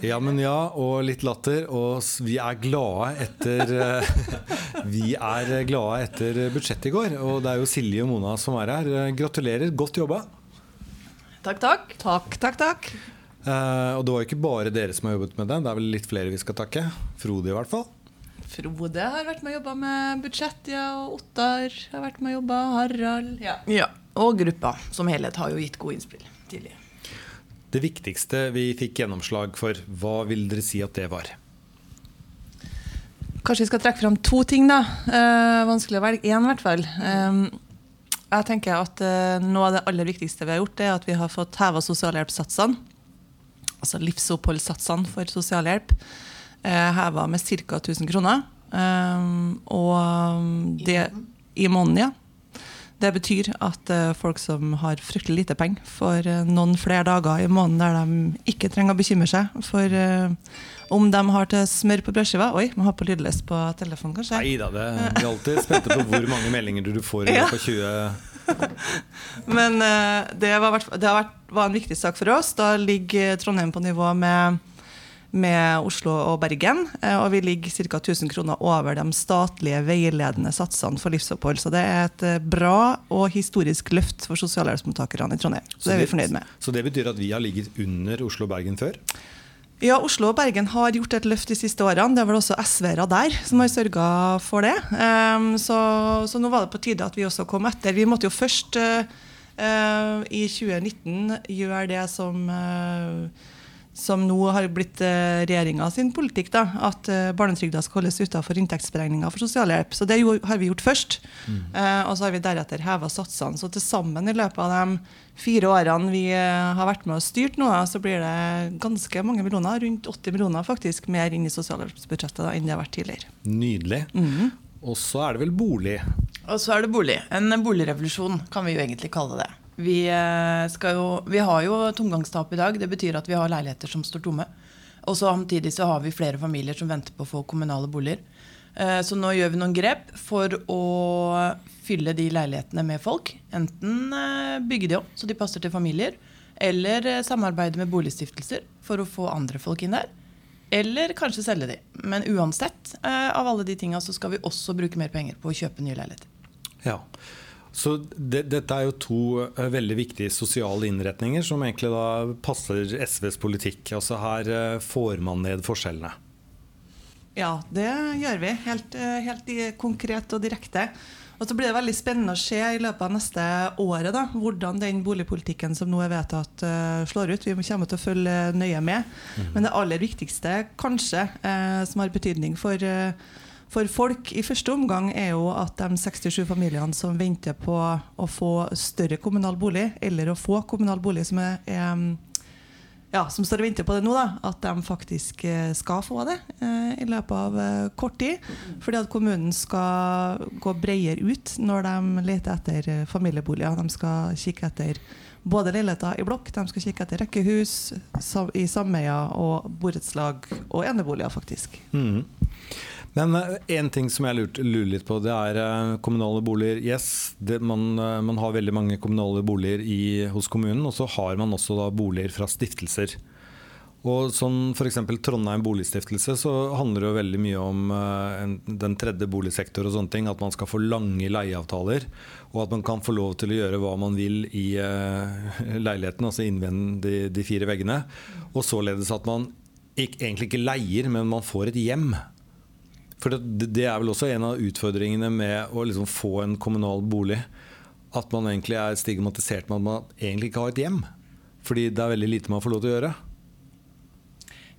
Ja, men ja, og litt latter. Og vi er glade etter eh, Vi er glade etter budsjettet i går. Og det er jo Silje og Mona som er her. Gratulerer. Godt jobba. Takk, takk. Takk, takk, takk. Eh, og det var jo ikke bare dere som har jobbet med det. Det er vel litt flere vi skal takke. Frode, i hvert fall. Frode har vært med og jobba med budsjett, ja. Og Ottar har vært med og jobba. Harald. Ja. Ja, Og gruppa som helhet har jo gitt gode innspill tidlig. Det viktigste vi fikk gjennomslag for, hva vil dere si at det var? Kanskje vi skal trekke fram to ting, da. Eh, vanskelig å velge én, i hvert fall. Eh, jeg tenker at eh, Noe av det aller viktigste vi har gjort, er at vi har fått heva sosialhjelpssatsene. Altså livsoppholdssatsene for sosialhjelp. Eh, heva med ca. 1000 kroner. Eh, og det I måneden, ja. Det betyr at eh, folk som har fryktelig lite penger, får eh, noen flere dager i måneden der de ikke trenger å bekymre seg for eh, om de har til smør på brødskiva. Oi, må ha på lydløs på telefonen, kanskje. Nei da, det vi er alltid spente på hvor mange meldinger du får i løpet av 20 Men det, var, det var en viktig sak for oss. Da ligger Trondheim på nivå med, med Oslo og Bergen. eh, Og vi ligger ca. 1000 kroner over de statlige veiledende satsene for livsopphold. Så det er et eh, bra og historisk løft for sosialhjelpsmottakerne i Trondheim. Så det er vi fornøyd med. Så det betyr at vi har ligget under Oslo og Bergen før? Ja, Oslo og Bergen har gjort et løft de siste årene. Det er vel også SV-ere der som har sørga for det. Ehm, så, så nå var det på tide at vi også kom etter. Vi måtte jo først eh, i 2019 gjøre det som som nå har blitt uh, regjeringa sin politikk, da, at uh, barnetrygda skal holdes utenfor inntektsberegninga for sosialhjelp. Så det har vi gjort først. Mm. og så har vi deretter heva satsene. Så til sammen i løpet av de fire årene vi eh, har vært med og styrt nå, så blir det ganske mange millioner, rundt 80 millioner faktisk, mer inn i sosialhjelpsbudsjettet da, enn det har vært tidligere. Nydelig. Og så er det vel bolig. Og så er det bolig. En boligrevolusjon kan vi jo egentlig kalle det. Vi, eh, jo, vi har jo tomgangstap i dag. Det betyr at vi har leiligheter som står tomme. Og samtidig så har vi flere familier som venter på å få kommunale boliger. Eh, Så nå gjør vi noen grep for å fylle de leilighetene med folk. Enten eh, bygge de om så de passer til familier, eller samarbeide med boligstiftelser for å få andre folk inn der. Eller kanskje selge de. Men uansett av alle de tinga så skal vi også bruke mer penger på å kjøpe nye leiligheter. Ja. Så det, dette er jo to eh, veldig viktige sosiale innretninger som egentlig da passer SVs politikk. Altså her eh, får man ned forskjellene. Ja, det gjør vi. Helt, eh, helt konkret og direkte. Og så blir det veldig spennende å se i løpet av neste året da, hvordan den boligpolitikken som nå er vedtatt, slår ut. Vi kommer til å følge nøye med. Men det aller viktigste, kanskje, som har betydning for, for folk i første omgang, er jo at de 67 familiene som venter på å få større kommunal bolig, eller å få kommunal bolig som er, er ja, som står og venter på det nå, da, at de faktisk eh, skal få det eh, i løpet av eh, kort tid. Fordi at kommunen skal gå bredere ut når de leter etter eh, familieboliger. De skal kikke etter både leiligheter i blokk, de skal kikke etter rekkehus i sameier og borettslag og eneboliger, faktisk. Mhm. Men én ting som jeg lurte, lurer litt på, det er eh, kommunale boliger. Yes, det, man, eh, man har veldig mange kommunale boliger i, hos kommunen, og så har man også boliger fra stiftelser. Og sånn F.eks. Trondheim boligstiftelse, så handler det jo veldig mye om eh, en, den tredje boligsektor og sånne ting. At man skal få lange leieavtaler, og at man kan få lov til å gjøre hva man vil i uh, leiligheten, altså innvendig de fire veggene. Og således at man ikke, egentlig ikke leier, men man får et hjem. For det, det er vel også en av utfordringene med å liksom få en kommunal bolig. At man egentlig er stigmatisert med at man egentlig ikke har et hjem. Fordi det er veldig lite man får lov til å gjøre.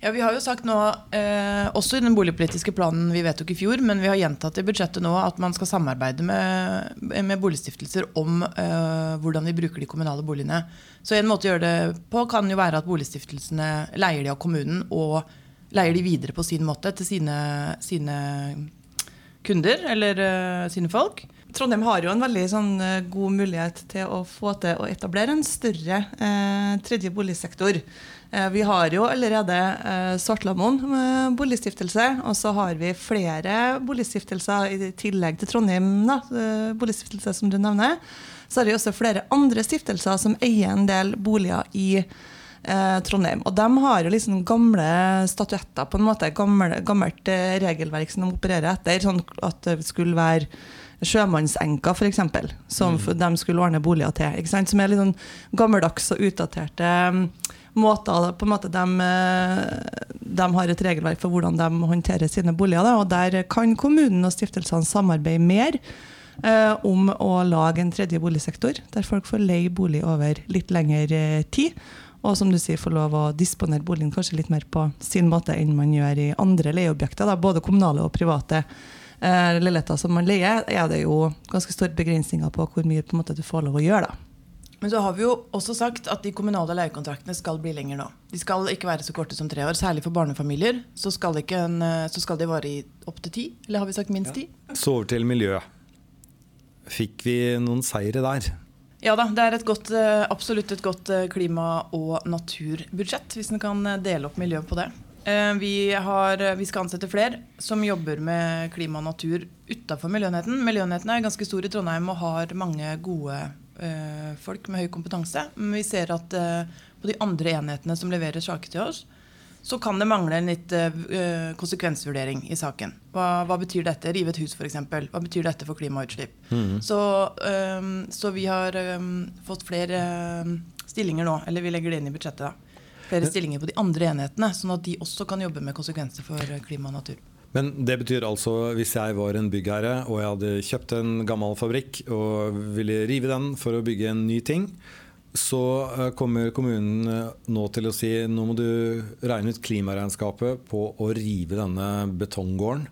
Ja, Vi har jo sagt nå, eh, også i den boligpolitiske planen vi vedtok i fjor, men vi har gjentatt i budsjettet nå at man skal samarbeide med, med boligstiftelser om eh, hvordan vi bruker de kommunale boligene. Så en måte å gjøre det på kan jo være at boligstiftelsene leier de av kommunen og leier de videre på sin måte til sine, sine kunder eller uh, sine folk. Trondheim har jo en veldig sånn, eh, god mulighet til å få til å etablere en større eh, tredje boligsektor. Eh, vi har jo allerede eh, Svartlamoen med boligstiftelse, og så har vi flere boligstiftelser i tillegg til Trondheim da, eh, boligstiftelse, som du nevner. Så har vi også flere andre stiftelser som eier en del boliger i eh, Trondheim. Og de har jo liksom gamle statuetter, på en måte, gammel, gammelt eh, regelverk som de opererer etter. Sånn at det skulle være sjømannsenker, f.eks., som mm. de skulle ordne boliger til. Ikke sant? Som er litt sånn gammeldags og utdaterte mm, måter på en måte de, eh, de, har et regelverk for hvordan de håndterer sine boliger. Da, og Der kan kommunen og stiftelsene samarbeide mer eh, om å lage en tredje boligsektor, der folk får leie bolig over litt lengre eh, tid. Og som du sier, får lov å disponere boligen kanskje litt mer på sin måte enn man gjør i andre leieobjekter, da, både kommunale og private eh, leiligheter som man leier, er det jo ganske store begrensninger på hvor mye på måte, du får lov å gjøre. da. Men så har vi jo også sagt at de kommunale leiekontraktene skal bli lenger nå. De skal ikke være så korte som tre år. Særlig for barnefamilier så skal, en, eh, så skal de vare i opptil ti. Eller har vi sagt minst ti? Ja. Så over til miljø. Fikk vi noen seire der? Ja da, det er et godt, eh, absolutt et godt eh, klima- og naturbudsjett, hvis en kan dele opp miljøet på det. Eh, vi, har, eh, vi, skal ansette flere som jobber med klima og natur utafor Miljøenheten. Miljøenheten er ganske stor i Trondheim og har mange gode folk med høy kompetanse. Men vi ser at på de andre enhetene som leverer saker til oss, så kan det mangle en litt uh, konsekvensvurdering i saken. Hva, hva, betyr dette? Rive et hus, f.eks. Hva betyr dette for klimautslipp? Mm. Så, um, så, vi har um, fått flere stillinger nå, eller vi legger det inn i budsjettet. da flere stillinger på de andre enhetene, sånn at de også kan jobbe med konsekvenser for klima og natur. Men det betyr altså, hvis jeg var en byggherre og jeg hadde kjøpt en gammel fabrikk og ville rive den for å bygge en ny ting, så eh, kommer kommunen eh, nå til å si nå må du regne ut klimaregnskapet på å rive denne betonggården.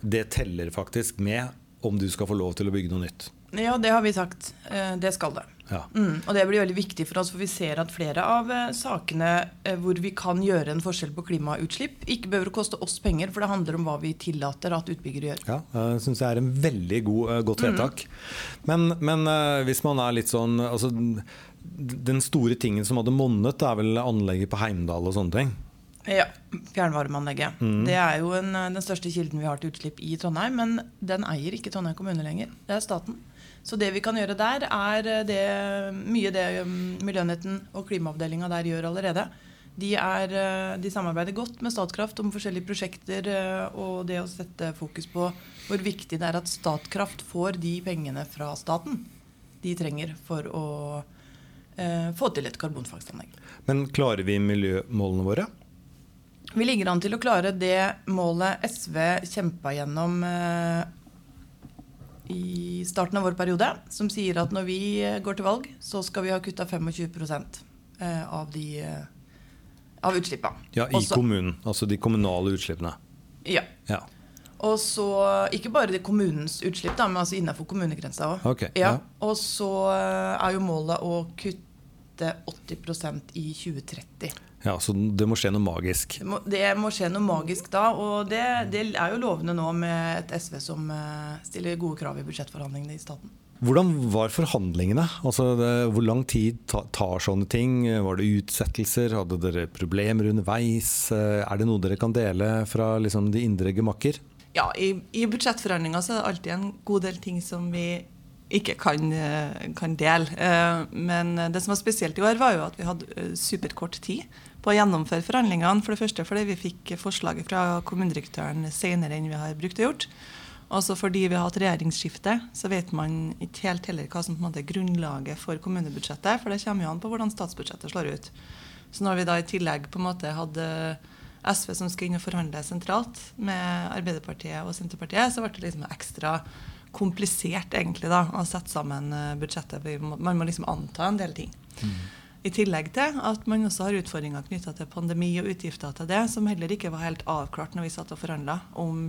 Det teller faktisk med om du skal få lov til å bygge noe nytt. Ja, det har vi sagt. Eh, det skal det. Ja. Mm, og det blir veldig viktig for oss, for vi ser at flere av eh, sakene eh, hvor vi kan gjøre en forskjell på klimautslipp, ikke behøver å koste oss penger, for det handler om hva vi tillater at utbyggere gjør. Ja, det syns jeg er en veldig god, godt mm. vedtak. Mm. Men, men, hvis man er litt sånn altså, Den store tingen som hadde monnet, er vel anlegget på Heimdal og sånne ting? Ja, fjernvarmeanlegget. Mm. Det er jo en, den største kilden vi har til utslipp i Trondheim, men den eier ikke Trondheim kommune lenger. Det er staten. Så det vi kan gjøre der, er eh, det, mye det Miljønetten Miljøenheten og klimaavdelinga der gjør allerede. De, er, eh, de, samarbeider godt med Statkraft om forskjellige prosjekter eh, og det å sette fokus på hvor viktig det er at Statkraft får de pengene fra staten de trenger for å eh, få til et karbonfangstanlegg. Men klarer vi miljømålene våre? Vi ligger an til å klare det målet SV kjempa gjennom eh, i starten av vår periode, som sier at når vi eh, går til valg, så skal vi ha kutta 25 eh, av, de, eh, av utslippene. Ja, i Også, kommunen. Altså de kommunale utslippene. Ja. ja. Og så ikke bare kommunens utslipp, da, men altså innenfor kommunegrensa òg. Okay, ja. ja. Og så er jo målet å kutte 80% i 2030. Ja, Så det må skje noe magisk? Det må, det må skje noe magisk da. Og det, det, er jo lovende nå med et SV som uh, stiller gode krav i budsjettforhandlingene i staten. Hvordan var forhandlingene? Altså, det, hvor lang tid tar, tar sånne ting? Var det utsettelser? Hadde dere problemer underveis? Eh, er det noe dere kan dele fra liksom, de indre gemakker? Ja, i, i budsjettforhandlinger så er det alltid en god del ting som vi ikke kan, eh, kan dele. Men det som var spesielt i år, var jo at vi hadde superkort tid på å gjennomføre forhandlingene. For det første fordi vi fikk forslaget fra kommunedirektøren senere enn vi har brukt å gjort. Også fordi vi har hatt regjeringsskifte, så vet man ikke helt heller hva som på en måte er grunnlaget for kommunebudsjettet. For det kommer jo an på hvordan statsbudsjettet slår ut. Så når vi da i tillegg på en måte hadde SV som skulle inn og forhandle sentralt med Arbeiderpartiet og Senterpartiet, så ble det liksom ekstra komplisert egentlig da, å sette sammen eh, budsjettet. Man må liksom anta en del ting. Mm. I tillegg til at man også har utfordringer knytta til pandemi og utgifter til det, som heller ikke var helt avklart når vi satt og forhandla om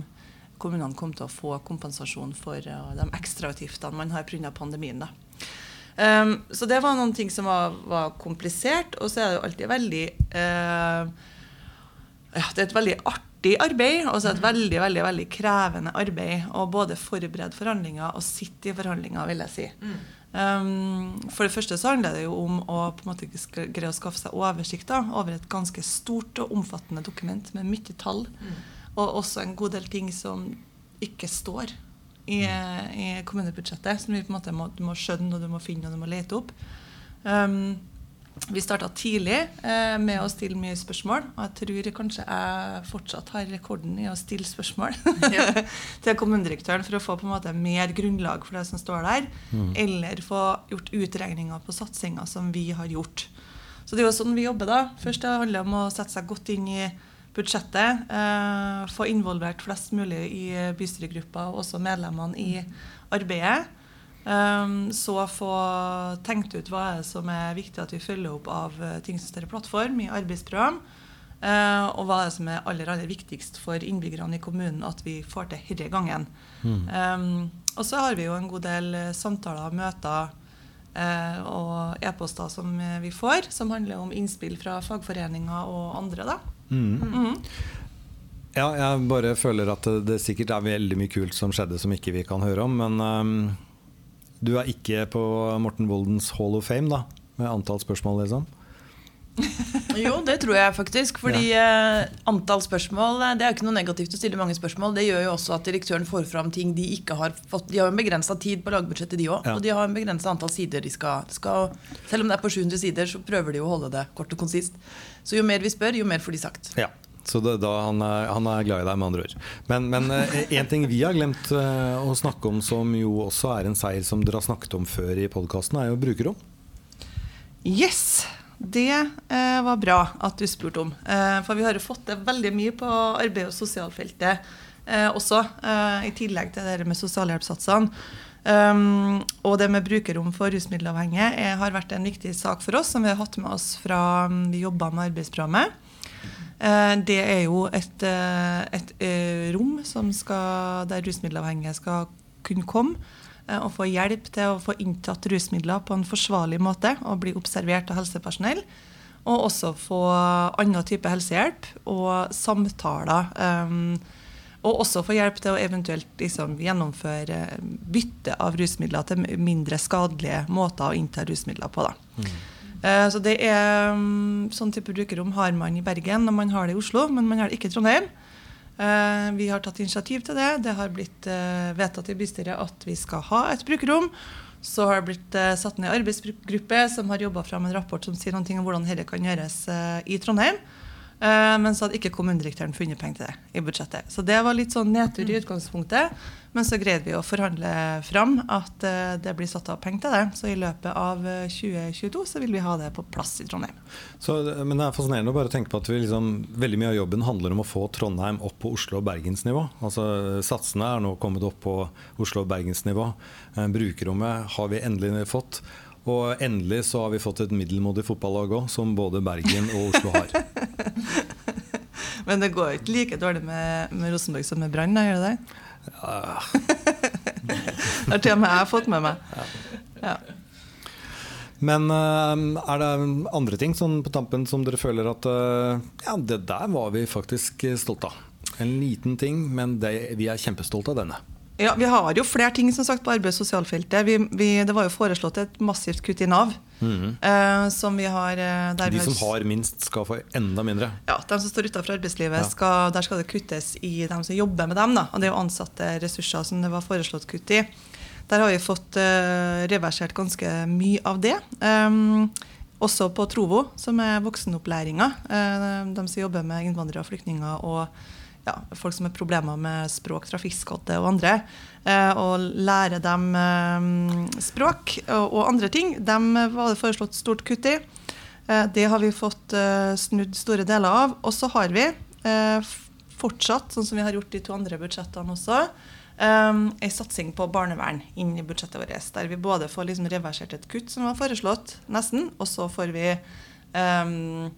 kommunene kom til å få kompensasjon for uh, de ekstrautgiftene man har pga. pandemien. Da. Um, så det var noen ting som var, var, komplisert. Og så er det jo alltid veldig uh, ja, Det er et veldig artig arbeid, og så et veldig veldig, veldig krevende arbeid å både forberede forhandlinger og sitte i forhandlinger, vil jeg si. Mm. Um, for det første så handler det jo om å på en måte greie å skaffe seg oversikt da, over et ganske stort og omfattende dokument med mye tall. Mm. Og også en god del ting som ikke står i, i kommunebudsjettet, som vi på en måte må, du må skjønne og du må finne og du må lete opp. Um, vi starta tidlig eh, med å stille mye spørsmål. Og jeg tror kanskje jeg fortsatt har rekorden i å stille spørsmål til kommunedirektøren for å få på en måte mer grunnlag for det som står der. Mm. Eller få gjort utregninger på satsinga som vi har gjort. Så det er jo sånn vi jobber da. Først det handler det om å sette seg godt inn i budsjettet. Eh, få involvert flest mulig i bystyregruppa og også medlemmene i arbeidet. Um, så få tenkt ut hva er det som er viktig at vi følger opp av uh, ting som står i plattform, i arbeidsprogram. Uh, og hva er det som er aller, aller viktigst for innbyggerne i kommunen at vi får til denne gangen. Mm. Um, og så har vi jo en god del samtaler samtaler, møter uh, og e-poster som vi får, som handler om innspill fra fagforeninger og andre. da. Mm. Mm. Ja, jeg bare føler at det, det sikkert er veldig mye kult som skjedde som ikke vi kan høre om. Men um du er ikke på Morten Woldens Hall of Fame, da? Med antall spørsmål, liksom? jo, det tror jeg faktisk. Fordi ja. eh, antall spørsmål Det er jo ikke noe negativt å stille mange spørsmål. Det gjør jo også at direktøren får fram ting de ikke har fått. De har jo en begrensa tid på lagbudsjettet, de òg. Ja. Og de har en begrensa antall sider de skal, skal, Selv om det er på 700 sider, så prøver de å holde det kort og konsist. Så jo mer vi spør, jo mer får de sagt. Ja. Så det, da, han, er, han, er, glad i deg, med andre ord. Men, men eh, en ting vi har glemt eh, å snakke om, som jo også er en seier som dere har snakket om før i podkasten, er jo brukerrom. Yes! Det eh, var bra at du spurte om. Eh, for vi har jo fått til veldig mye på arbeid- og sosialfeltet eh, også. Eh, I tillegg til det med sosialhjelpssatsene. Um, og det med brukerrom for rusmiddelavhengige har vært en viktig sak for oss, som vi har hatt med oss fra um, vi jobba med arbeidsprogrammet. Eh, det er jo et, eh, et, eh, rom skal, der rusmiddelavhengige skal kunne komme og få hjelp til å få inntatt rusmidler på en forsvarlig måte og bli observert av helsepersonell. Og også få annen type helsehjelp og samtaler. Og også få hjelp til å eventuelt liksom, gjennomføre bytte av rusmidler til mindre skadelige måter å innta rusmidler på. Da. Mm. Eh, så det er mm, Sånn type brukerrom har man i Bergen og man har det i Oslo, men man har det ikke i Trondheim. Eh, vi har tatt initiativ til det. Det har blitt eh, vedtatt i bystyret at vi skal ha et brukerrom. Så har det blitt satt ned arbeidsgruppe som har jobba fram en rapport som sier noe om hvordan dette kan gjøres i Trondheim. Men så hadde ikke kommunedirektøren funnet penger til det i budsjettet. Så det var litt sånn nedtur i utgangspunktet. Men så greide vi å forhandle fram at eh, det blir satt av penger til det. Så i løpet av 2022 eh, så vil vi ha det på plass i Trondheim. Så, men det er fascinerende å bare tenke på at liksom, veldig mye av jobben handler om å få Trondheim opp på Oslo- og Bergensnivå. Altså, satsene er nå kommet opp på Oslo- og Bergensnivå. Eh, brukerrommet har vi endelig fått. Og endelig så har vi fått et middelmådig fotballag òg, som både Bergen og Oslo har. Men det går ikke like dårlig med, med Rosenborg som med Brann, gjør det det? Ja. det har til og med jeg fått med meg. Ja. Men uh, er det andre ting sånn på tampen som dere føler at uh, Ja, det der var vi faktisk stolte av. En liten ting, men det, vi er kjempestolte av denne. Ja, Vi har jo flere ting som sagt på arbeids- og sosialfeltet. Vi, vi, det var jo foreslått et massivt kutt i Nav. Mm. Uh, som vi har, eh, de som har minst, skal få enda mindre? Ja, de som står utenfor arbeidslivet, skal, der skal det kuttes i dem som jobber med dem. Da. Og det er jo ansatte ressurser som det var foreslått kutt i. Der har vi fått uh, reversert ganske mye av det. Um, også på Trovo, som er voksenopplæringa. De som jobber med innvandrere og flyktninger. og ja, folk som har problemer med språk, trafikkskodde og andre, eh, og lære dem eh, språk og, andre ting. Dem var det foreslått stort kutt i. Eh, det har vi fått eh, snudd store deler av. Og så har vi eh, fortsatt, sånn som vi har gjort de to andre budsjettene også, Um, eh, en satsing på barnevern inn i budsjettet vårt. Der vi både får liksom reversert et kutt som var foreslått, nesten, og så får vi um,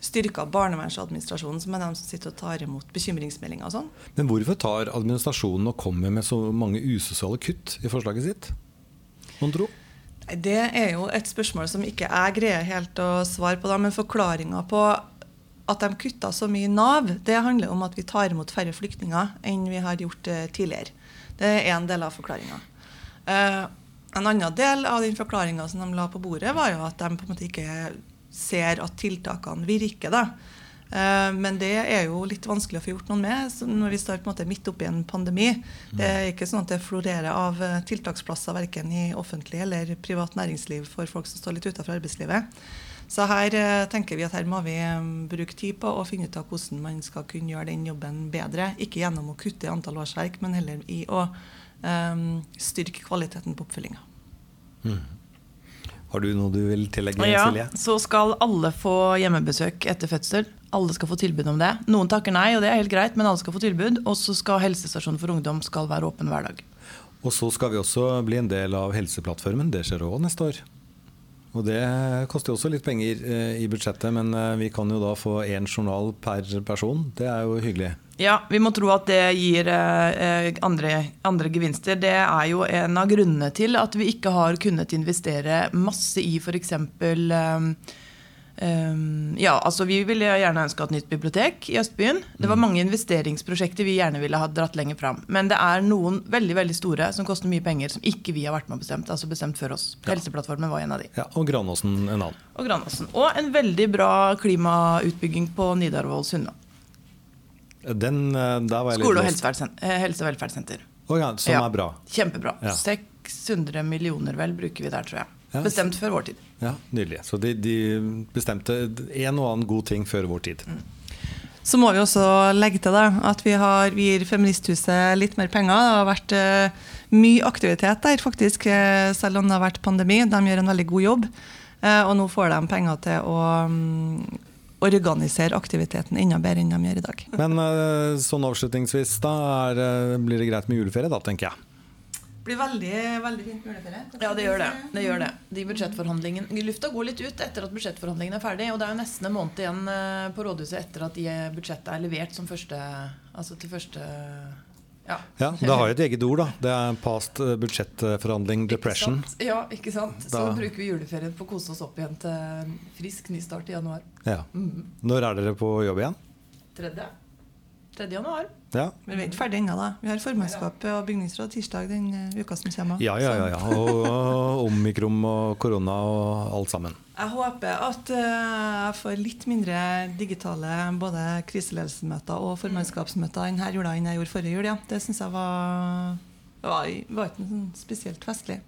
styrka barnevernsadministrasjonen, som er de som sitter og tar imot bekymringsmeldinger og sånn. Men hvorfor tar administrasjonen og kommer med så mange usosiale kutt i forslaget sitt? Mon tro? Det er jo et spørsmål som ikke jeg greier helt å svare på. Da, men forklaringa på at de kutta så mye i Nav, det handler om at vi tar imot færre flyktninger enn vi har gjort uh, tidligere. Det er én del av forklaringa. Eh, en annen del av den forklaringa som de la på bordet, var jo at de på en måte ikke ser at tiltakene virker. Da. Eh, men det er jo litt vanskelig å få gjort noe med når vi står på en måte midt oppi en pandemi. Det er ikke sånn at det florerer av eh, tiltaksplasser verken i offentlig eller privat næringsliv for folk som står litt utenfor arbeidslivet. Så her eh, tenker vi at her må vi bruke tid på å finne ut av hvordan man skal kunne gjøre den jobben bedre. Ikke gjennom å kutte i antall årsverk, men heller i å um, styrke kvaliteten på oppfølginga. Har du noe du vil tillegge, Ja, Silje? så skal alle få hjemmebesøk etter fødsel. Alle skal få tilbud om det. Noen takker nei, og det er helt greit, men alle skal få tilbud. Og så skal helsestasjonen for ungdom skal være åpen hver dag. Og så skal vi også bli en del av Helseplattformen. Det skjer òg neste år. Og det koster også litt penger eh, i budsjettet, men eh, vi kan jo da få én journal per person. Det er jo hyggelig. Ja, vi må tro at det gir eh, andre, andre gevinster. Det er jo en av grunnene til at vi ikke har kunnet investere masse i f.eks. Um, um, ja, altså vi ville gjerne ønska et nytt bibliotek i Østbyen. Det var mange investeringsprosjekter vi gjerne ville ha dratt lenger fram. Men det er noen veldig veldig store som koster mye penger, som ikke vi har vært med og bestemt. Altså bestemt før oss. Helseplattformen var en av de. Ja, Og Granåsen en annen. Og Granåsen. Og en veldig bra klimautbygging på Nidarvoll Sunna. Den, eh, der var jeg Skole- og eh, helse- og velferdssenter. Oh, ja, som Ja. er bra. Kjempebra. Ja. 600 millioner vel bruker vi der, tror jeg. Ja. Bestemt før vår tid. Ja, Nydelig. Så de, de bestemte en og annen god ting før vår tid. Så må vi også legge til da, at vi, har, vi gir Feministhuset litt mer penger. Det har vært uh, mye aktivitet der, faktisk, eh, selv om det har vært pandemi. De gjør en veldig god jobb. Uh, og nå får de penger til å um, organisere aktiviteten enda bedre enn de gjør i dag. Men uh, sånn avslutningsvis, da er, blir det greit med juleferie, da, tenker jeg. Det blir veldig, veldig fint juleferie. Ja, det gjør det. det, gjør det. De budsjettforhandlingene Lufta går litt ut etter at budsjettforhandlingene er ferdig. Og det er jo nesten en måned igjen eh, på rådhuset etter at de budsjettet er levert som første Altså til første Ja. Ja, Det har jo et eget ord, da. Det er past eh, budsjettforhandling depression. Ikke sant? Ja, ikke sant. Så Da- bruker vi juleferien på å kose oss opp igjen til frisk nystart i januar. Ja. Mhm. Når er dere på jobb igjen? Tredje. Tredje januar. Ja, vi er ikke ferdig ennå, da. Vi har formannskapet og bygningsråd tirsdag den eh, uka som kommer. ja, ja. ja, ja. Og, omikron og korona og alt sammen. Jeg håper at eh, jeg får litt mindre digitale både kriseledelsesmøter og formannskapsmøter denne jula enn jeg gjorde forrige jul. Ja. Det syns jeg var, var, var ikke noe sånn spesielt festlig.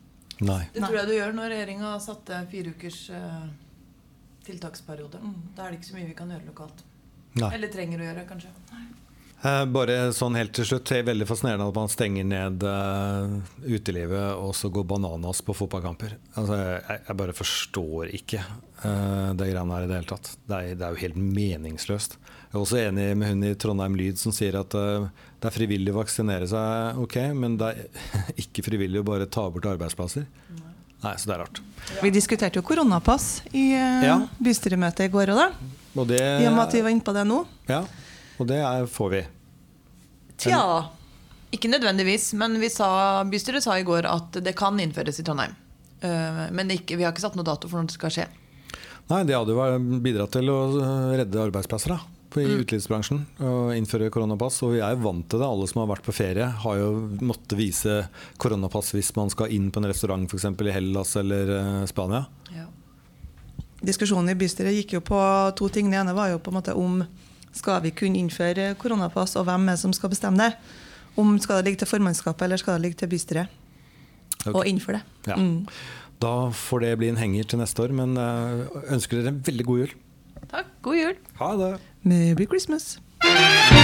Nei. Det tror jeg du gjør når regjeringa satte fire ukers eh, tiltaksperiode. Mm. Da er det ikke så mye vi kan gjøre lokalt. Nei. Eller trenger å gjøre, kanskje. Eh, Bare sånn helt til slutt. Det er veldig fascinerende at man stenger ned eh, utelivet og så går bananas på fotballkamper. Altså, jeg, jeg bare forstår ikke eh, det greiene her i det hele tatt. Det er, det er jo helt meningsløst. Jeg er også enig med hun i Trondheim Lyd som sier at eh, det er frivillig å vaksinere seg, ok, men det er ikke frivillig å bare ta bort arbeidsplasser. Nei, så det er rart. Vi diskuterte jo koronapass i eh, Ja. bystyremøtet i går òg, da. Og det, I og med at vi var inne på det nå. ja, og det er, får vi. Tja. Ikke nødvendigvis, men vi sa, bystyret sa i går at det kan innføres i Trondheim. Eh, Men ikke, vi har ikke satt noe dato for når det skal skje. Nei, det hadde jo bidratt til å øh, redde arbeidsplasser da, i i utelivsbransjen. Og innføre koronapass. Og vi er jo vant til det. Alle som har vært på ferie, har jo måttet vise koronapass hvis man skal inn på en restaurant f.eks. i Hellas eller øh, Spania. Ja. Diskusjonen i bystyret gikk jo på to ting. Det ene var jo på en måte om skal vi kunne innføre koronapass, og hvem er det som skal bestemme det. Om Skal det ligge til formannskapet eller skal det ligge til bystyret Ok. å innføre det. Ja. Mm. Da får det bli en henger til neste år, men øh, ønsker dere en veldig god jul. Takk. God jul. Ha det! Merry Christmas! Merry